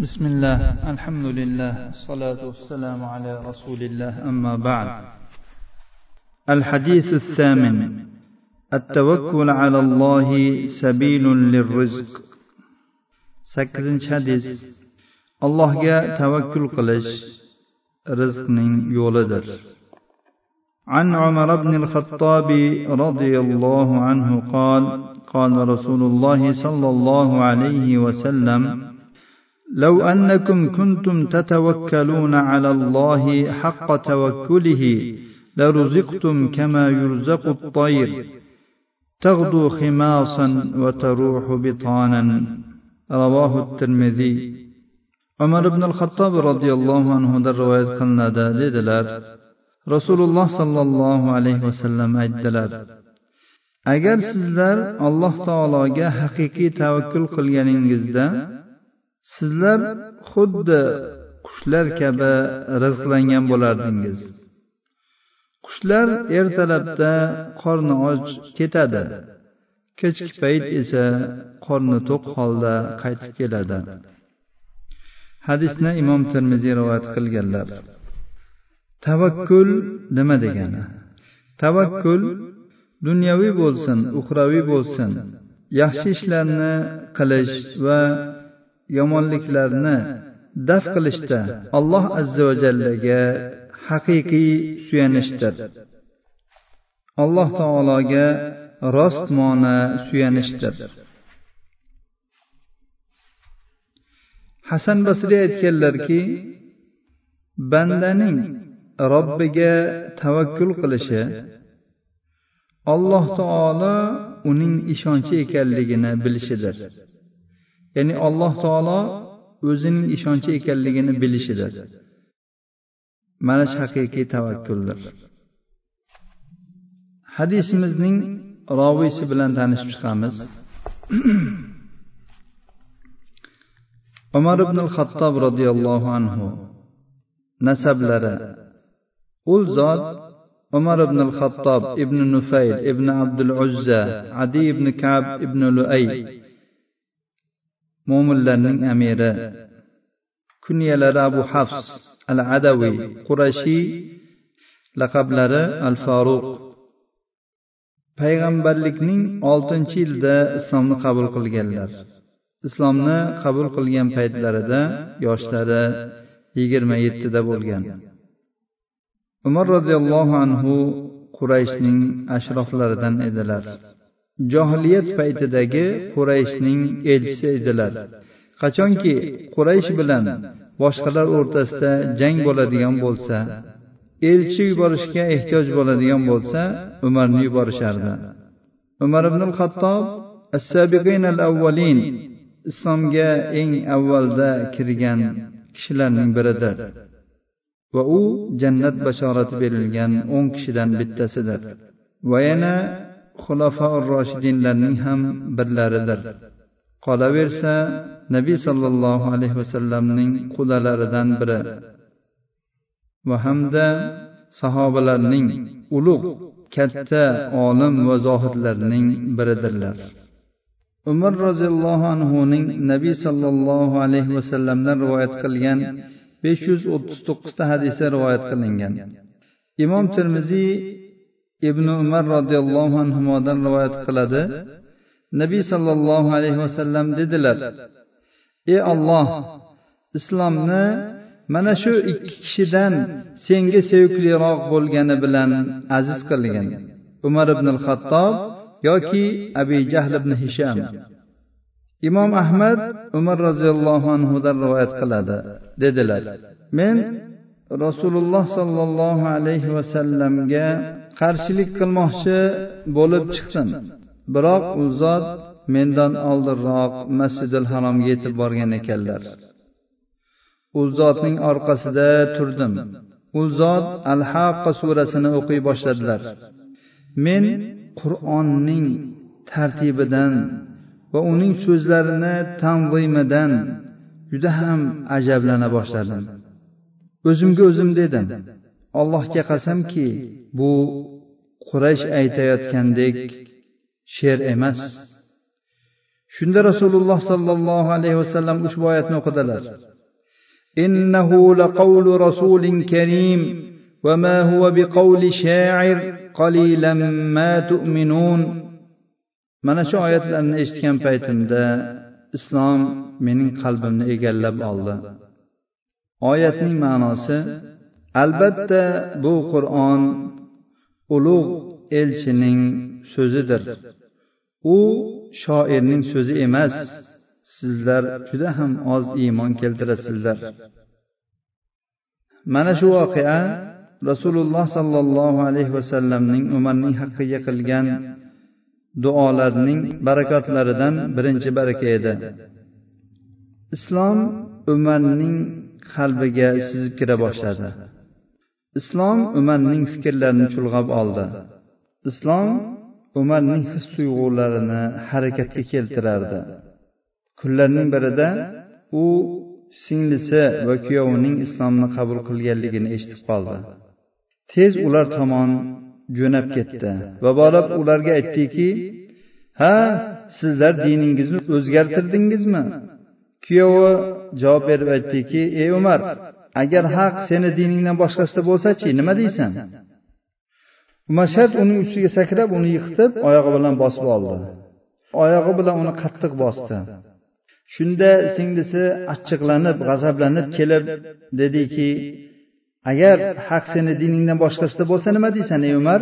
بسم الله الحمد لله الصلاة والسلام على رسول الله أما بعد. الحديث الثامن التوكل على الله سبيل للرزق. sakkizinchi hadis allohga tavakkul qilish rizqning yo'lidir. عن عمر بن الخطاب رضي الله عنه قال قال رسول الله صلى الله عليه وسلم لو انكم كنتم تتوكلون على الله حق توكله لرزقتم كما يرزق الطير تغدو خماصا وتروح بطانا رواه الترمذي عمر بن الخطاب رضي الله عنه رواية قلنا dedilar rasululloh sollallohu alayhi vasallam aytdilar agar sizlar alloh taologa haqiqiy tavakkul qilganingizda sizlar xuddi qushlar kabi rizqlangan bo'lardingiz. Qushlar ertalabda qorni och ketadi. Kechki payt esa qorni to'q holda qaytib keladi. Hadisni imom termiziy rivoyat qilganlar. Tavakkul nima degani? Tavakkul dunyoviy bo'lsin uxraviy bo'lsin yaxshi ishlarni qilish va yomonliklarni daf qilishda alloh azza va jallaga haqiqiy suyanishdir. Alloh taologa rostmona suyanishdir. Hasan basriy aytganlarki bandaning robbiga tavakkul qilishi alloh taolo uning ishonchi ekanligini bilishidir. Ya'ni alloh taolo o'zining ishonchi ekanligini bilishidir. Mana shu haqiqiy tavakkuldir. Hadisimizning roviysi bilan tanishib chiqamiz. Umar ibn xattob roziyallohu anhu nasablari. U zot umar ibn xattob ibn nufayl ibn abdul uzza adi ibn kab ibn luay mo'minlarning amiri. Kunyalari abu hafs al adaviy qurashiy laqablari al faruq payg'ambarlikning oltinchi yilida islomni qabul qilganlar. Islomni qabul qilgan paytlarida yoshlari yigirma yettida bo'lgan. Umar roziyallohu anhu qurayshning ashroflaridan edilar. Johiliyat paytidagi qurayshning elchisi edilar. Qachonki quraysh bilan boshqalar o'rtasida jang bo'ladigan bo'lsa elchi yuborishga ehtiyoj bo'ladigan bo'lsa umarni yuborishardi. Umar ibn xattob assabiqin al avvalin islomga eng avvalda kirgan kishilarning biridir. Va u jannat bashorati berilgan o'n kishidan bittasidir. Va yana xulofaur roshidinlarning ham birlaridir. Qolaversa nabiy sollallohu alayhi vasallamning qudalaridan biri. Va hamda sahobalarning ulug' katta olim va zohidlarning biridirlar. Umar roziyallohu anhuning nabiy sollallohu alayhi vasallamdan rivoyat qilgan besh yuz o'ttiz to'qqizta hadisi rivoyat qilingan. Imom termiziy ibn umar roziyallohu anhudan rivoyat qiladi. Nabiy sollallohu alayhi vasallam dedilar ey olloh islomni mana shu ikki kishidan senga sevikliroq bo'lgani bilan aziz qilgin. Umar ibn al xattob yoki abi jahl ibn hisham. Imom ahmad umar roziyallohu anhudan rivoyat qiladi dedilar men rasululloh sollallohu alayhi vasallamga qarshilik qilmoqchi bo'lib chiqdim. Biroq u zot mendan oldinroq masjidil haromga yetib borgan ekanlar. U zotning orqasida turdim. U zot al haqqa surasini o'qiy boshladilar. Men qur'onning tartibidan va uning so'zlarini tanzimidan juda ham ajablana boshladim. O'zimga o'zim dedim allohga qasamki bu quraysh aytayotgandek she'r emas shunda rasululloh sollallohu alayhi vasallam ushbu oyatni o'qidilar إنه لقول رسول كريم وما هو بقول شاعر قليلا ما تؤمنون mana shu oyatlarni eshitgan paytimda islom mening qalbimni egallab oldi oyatning ma'nosi albatta bu qur'on ulug' elchining so'zidir. U shoirning so'zi emas sizlar juda ham oz iymon keltirasizlar. Mana shu voqea rasululloh sollallohu alayhi vasallamning umarning haqqiga qilgan duolarning barakotlaridan birinchi baraka edi. Islom umarning qalbiga sizib kira boshladi. Islom umarning fikrlarini chulg'ab oldi. Islom umarning his tuyg'ularini harakatga keltirardi. Kunlarning birida u singlisi va kuyovining islomni qabul qilganligini eshitib qoldi. Tez ular tomon jo'nab ketdi va borib ularga aytdiki ha sizlar diningizni o'zgartirdingizmi? Kuyovi javob berib aytdiki ey umar agar haq seni diningdan boshqasida bo'lsachi nima deysan? umar shart uning ustiga sakrab uni yiqitib oyog'i bilan bosib oldi. oyog'i bilan uni qattiq bosdi. Shunda singlisi achchiqlanib g'azablanib kelib dediki agar haq seni diningdan boshqasida bo'lsa nima deysan ey umar?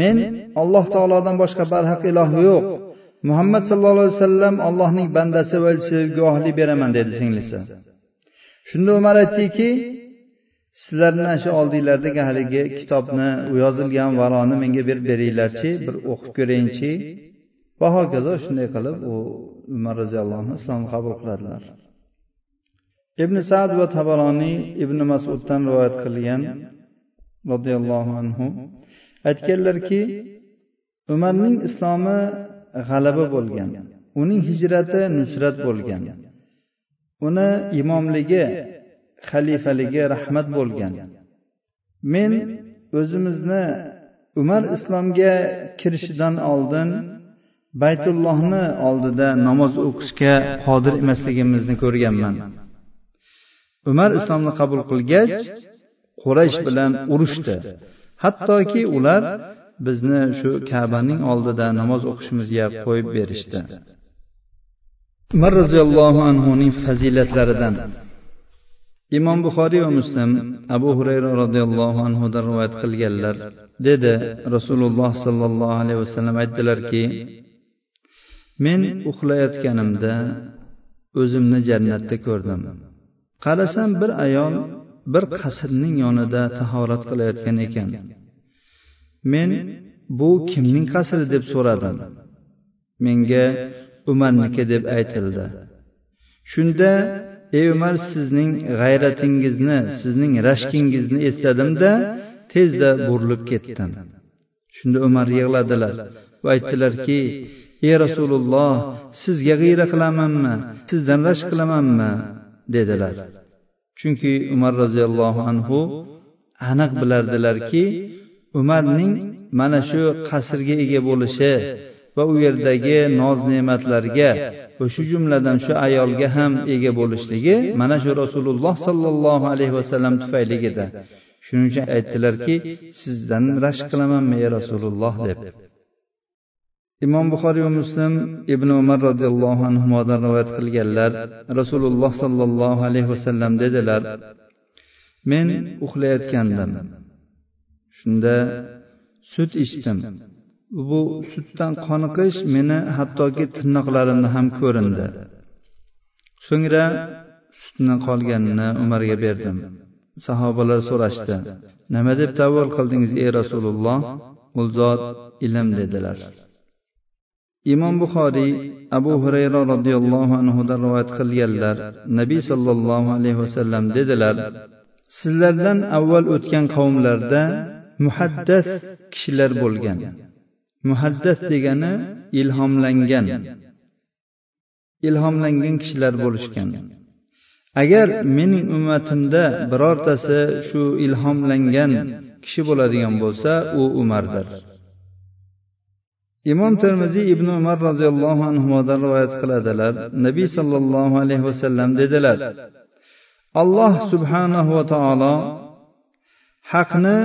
Men alloh taolodan boshqa barhaq iloh yo'q. Muhammad sallallohu alayhi vasallam allohning bandasi va elchisi guvohlik beraman dedi singlisi shunda umar aytdiki sizlarni shu oldinglardagi haligi kitobni u yozilgan varoni menga berib beringlarchi bir o'qib ko'rayinchi va hokazo shunday qilib u umar roziyallohu anhu islomni qabul qiladilar. Ibn sad va tabaroniy ibn masuddan rivoyat qilgan roziyallohu anhu aytganlarki umarning islomi g'alaba bo'lgan uning hijrati nusrat bo'lgan. Uni imomligi xalifaligi rahmat bo'lgan. Men o'zimizni umar islomga kirishidan oldin baytullohni oldida namoz o'qishga qodir emasligimizni ko'rganman. Umar islomni qabul qilgach quraysh bilan urushdi. Hattoki ular bizni shu kabaning oldida namoz o'qishimizga qo'yib berishdi. Umar roziyallohu anhuning fazilatlaridan. Imom buxoriy va muslim abu hurayra roziyallohu anhudan rivoyat qilganlar. Dedi rasululloh sollallohu alayhi vasallam aytdilarki men uxlayotganimda o'zimni jannatda ko'rdim. Qarasam bir ayol bir qasrning yonida tahorat qilayotgan ekan. Men bu kimning qasri? deb so'radim. Menga umarniki deb aytildi. Shunda ey umar sizning g'ayratingizni sizning rashkingizni esladimda tezda burilib ketdim. Shunda umar yig'ladilar va aytdilarki ey rasululloh sizga g'iyra qilamanmi sizdan rashk qilamanmi dedilar. Chunki umar roziyallohu anhu aniq bilardilarki umarning mana shu qasrga ega bo'lishi va u yerdagi noz ne'matlarga va shu jumladan shu ayolga ham ega bo'lishligi mana shu rasululloh sollallohu alayhi vasallam tufayligida shuning uchun aytdilarki sizdan rashk qilamanmi ey rasululloh deb. Imom buxoriy va muslim ibn umar roziyallohu anhudan rivoyat qilganlar rasululloh sollallohu alayhi vasallam dedilar men uxlayotgandim. Shunda sut ichdim. Bu sutdan qoniqish meni hattoki tirnoqlarimni ham ko'rindi. So'ngra sutni qolganini umarga berdim. Sahobalar so'rashdi nima deb tavval qildingiz ey rasululloh? U zot ilm dedilar. Imom buxoriy abu hurayra roziyallohu anhudan rivoyat qilganlar nabiy sollallohu alayhi vasallam dedilar sizlardan avval o'tgan qavmlarda muhaddas kishilar bo'lgan. Muhaddas degani ilhomlangan. Ilhomlangan kishilar bo'lishgan. Agar mening ummatimda birortasi shu ilhomlangan kishi bo'ladigan bo'lsa u umardir. Imom termiziy ibn umar roziyallohu anhudan rivoyat qiladilar. Nabiy sollallohu alayhi vasallam dedilar alloh subhanahu va taolo haqni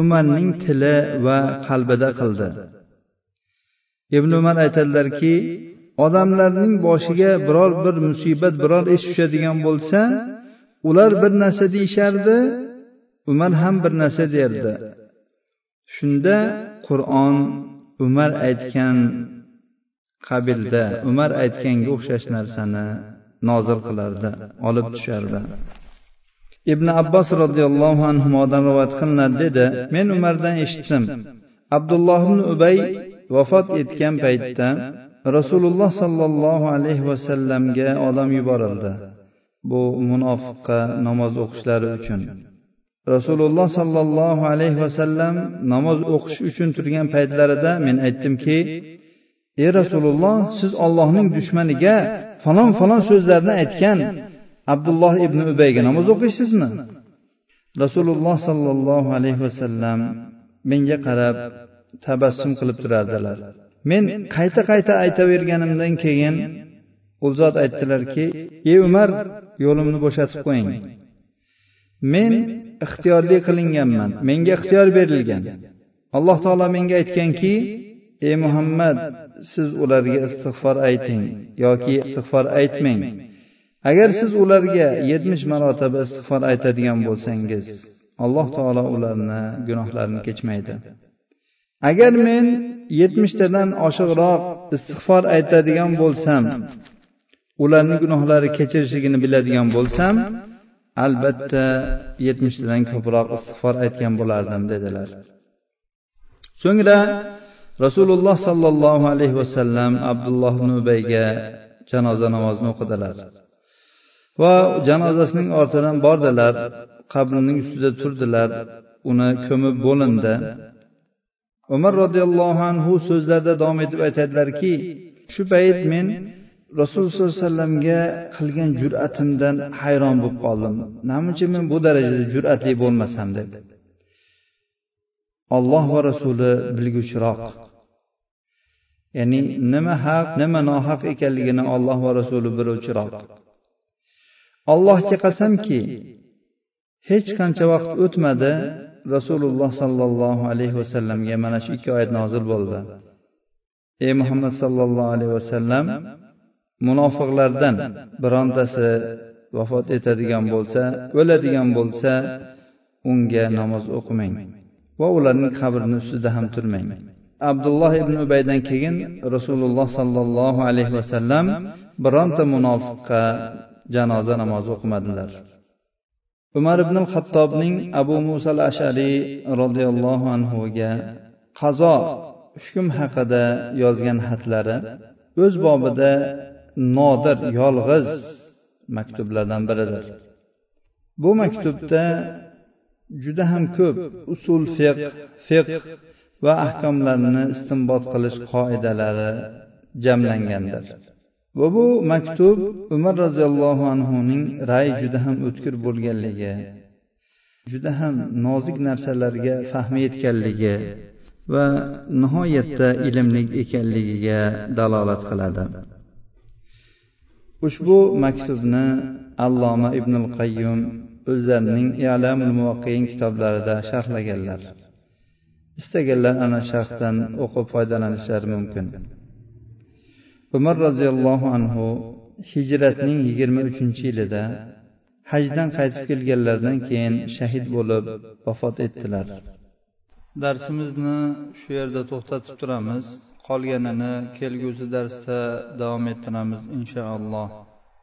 umarning tili va qalbida qildi. Ibn umar aytadilarki odamlarning boshiga biror bir musibat biror ish tushadigan bo'lsa ular bir narsa deyishardi umar ham bir narsa derdi. Shunda qur'on umar aytgan qabilda umar aytganga o'xshash narsani nozil qilardi olib tushardi. Ibn abbos roziyallohu anhudan rivoyat qilinadi dedi men umardan eshitdim. Abdulloh ibn ubay vafot etgan paytda rasululloh sollallohu alayhi vasallamga odam yuborildi. Bu munofiqqa namoz o'qishlari uchun. Rasululloh sollallohu alayhi vasallam namoz o'qish uchun turgan paytlarida men aytdimki ey rasululloh siz ollohning dushmaniga falon falon so'zlarni aytgan abdulloh ibn ubayga namoz o'qiysizmi rasululloh sollallohu alayhi vasallam menga qarab tabassum qilib turardilar. Men qayta qayta aytaverganimdan keyin u zot aytdilarki ey umar yo'limni bo'shatib qo'ying. Men ixtiyorli qilinganman menga ixtiyor berilgan. Alloh taolo menga aytganki ey muhammad siz ularga istig'for ayting yoki istig'for aytmang. Agar siz ularga yetmish marotaba istig'for aytadigan bo'lsangiz alloh taolo ularni gunohlarini kechmaydi. Agar men yetmishtadan oshiqroq istig'for aytadigan bo'lsam ularni gunohlari kechirishligini biladigan bo'lsam albatta yetmishtadan ko'proq istig'for aytgan bo'lardim dedilar. So'ngra rasululloh sollallohu alayhi vasallam abdulloh ibn ubayga janoza namozini o'qidilar. Va janozasining ortidan bordilar qabrining ustida turdilar uni ko'mib bo'lindi. Umar roziyallohu anhu so'zlarida davom etib aytadilarki shu payt men rasululloh sollallohu alayhi vasallamga qilgan jur'atimdan hayron bo'lib qoldim. Namuncha men bu darajada jur'atli bo'lmasam deb olloh va rasuli bilguvchiroq. Ya'ni nima haq nima nohaq ekanligini olloh va rasuli biluvchiroq. Allohga qasamki hech qancha vaqt o'tmadi rasululloh sollallohu alayhi vasallamga mana shu ikki oyat nozil bo'ldi. Ey muhammad sollallohu alayhi vasallam munofiqlardan birontasi vafot etadigan bo'lsa o'ladigan bo'lsa unga namoz o'qimang va ularning qabrini ustida ham turmang. Abdulloh ibn ubaydan keyin rasululloh sollallohu alayhi vasallam bironta munofiqqa janoza namozi o'qimadilar. Umar ibn hattobning abu muso al ashariy roziyallohu anhuga qazo hukm haqida yozgan xatlari o'z bobida nodir yolg'iz maktublardan biridir. Bu maktubda juda ham ko'p usul fiq fiq va ahkomlarni istinbot qilish qoidalari jamlangandir. Va bu maktub umar roziyallohu anhuning rayi juda ham o'tkir bo'lganligi juda ham nozik narsalarga fahmi yetganligi va nihoyatda ilmli ekanligiga dalolat qiladi. Ushbu maktubni alloma ibnul qayyum o'zlarining i'lamul muvaqqin kitoblarida sharhlaganlar. Istaganlar ana sharhdan o'qib foydalanishlari mumkin. Umar roziyallohu anhu hijratning yigirma uchinchi yilida hajdan qaytib kelganlaridan keyin shahid bo'lib vafot etdilar. Darsimizni shu yerda to'xtatib turamiz. Qolganini kelgusi darsda davom ettiramiz inshaalloh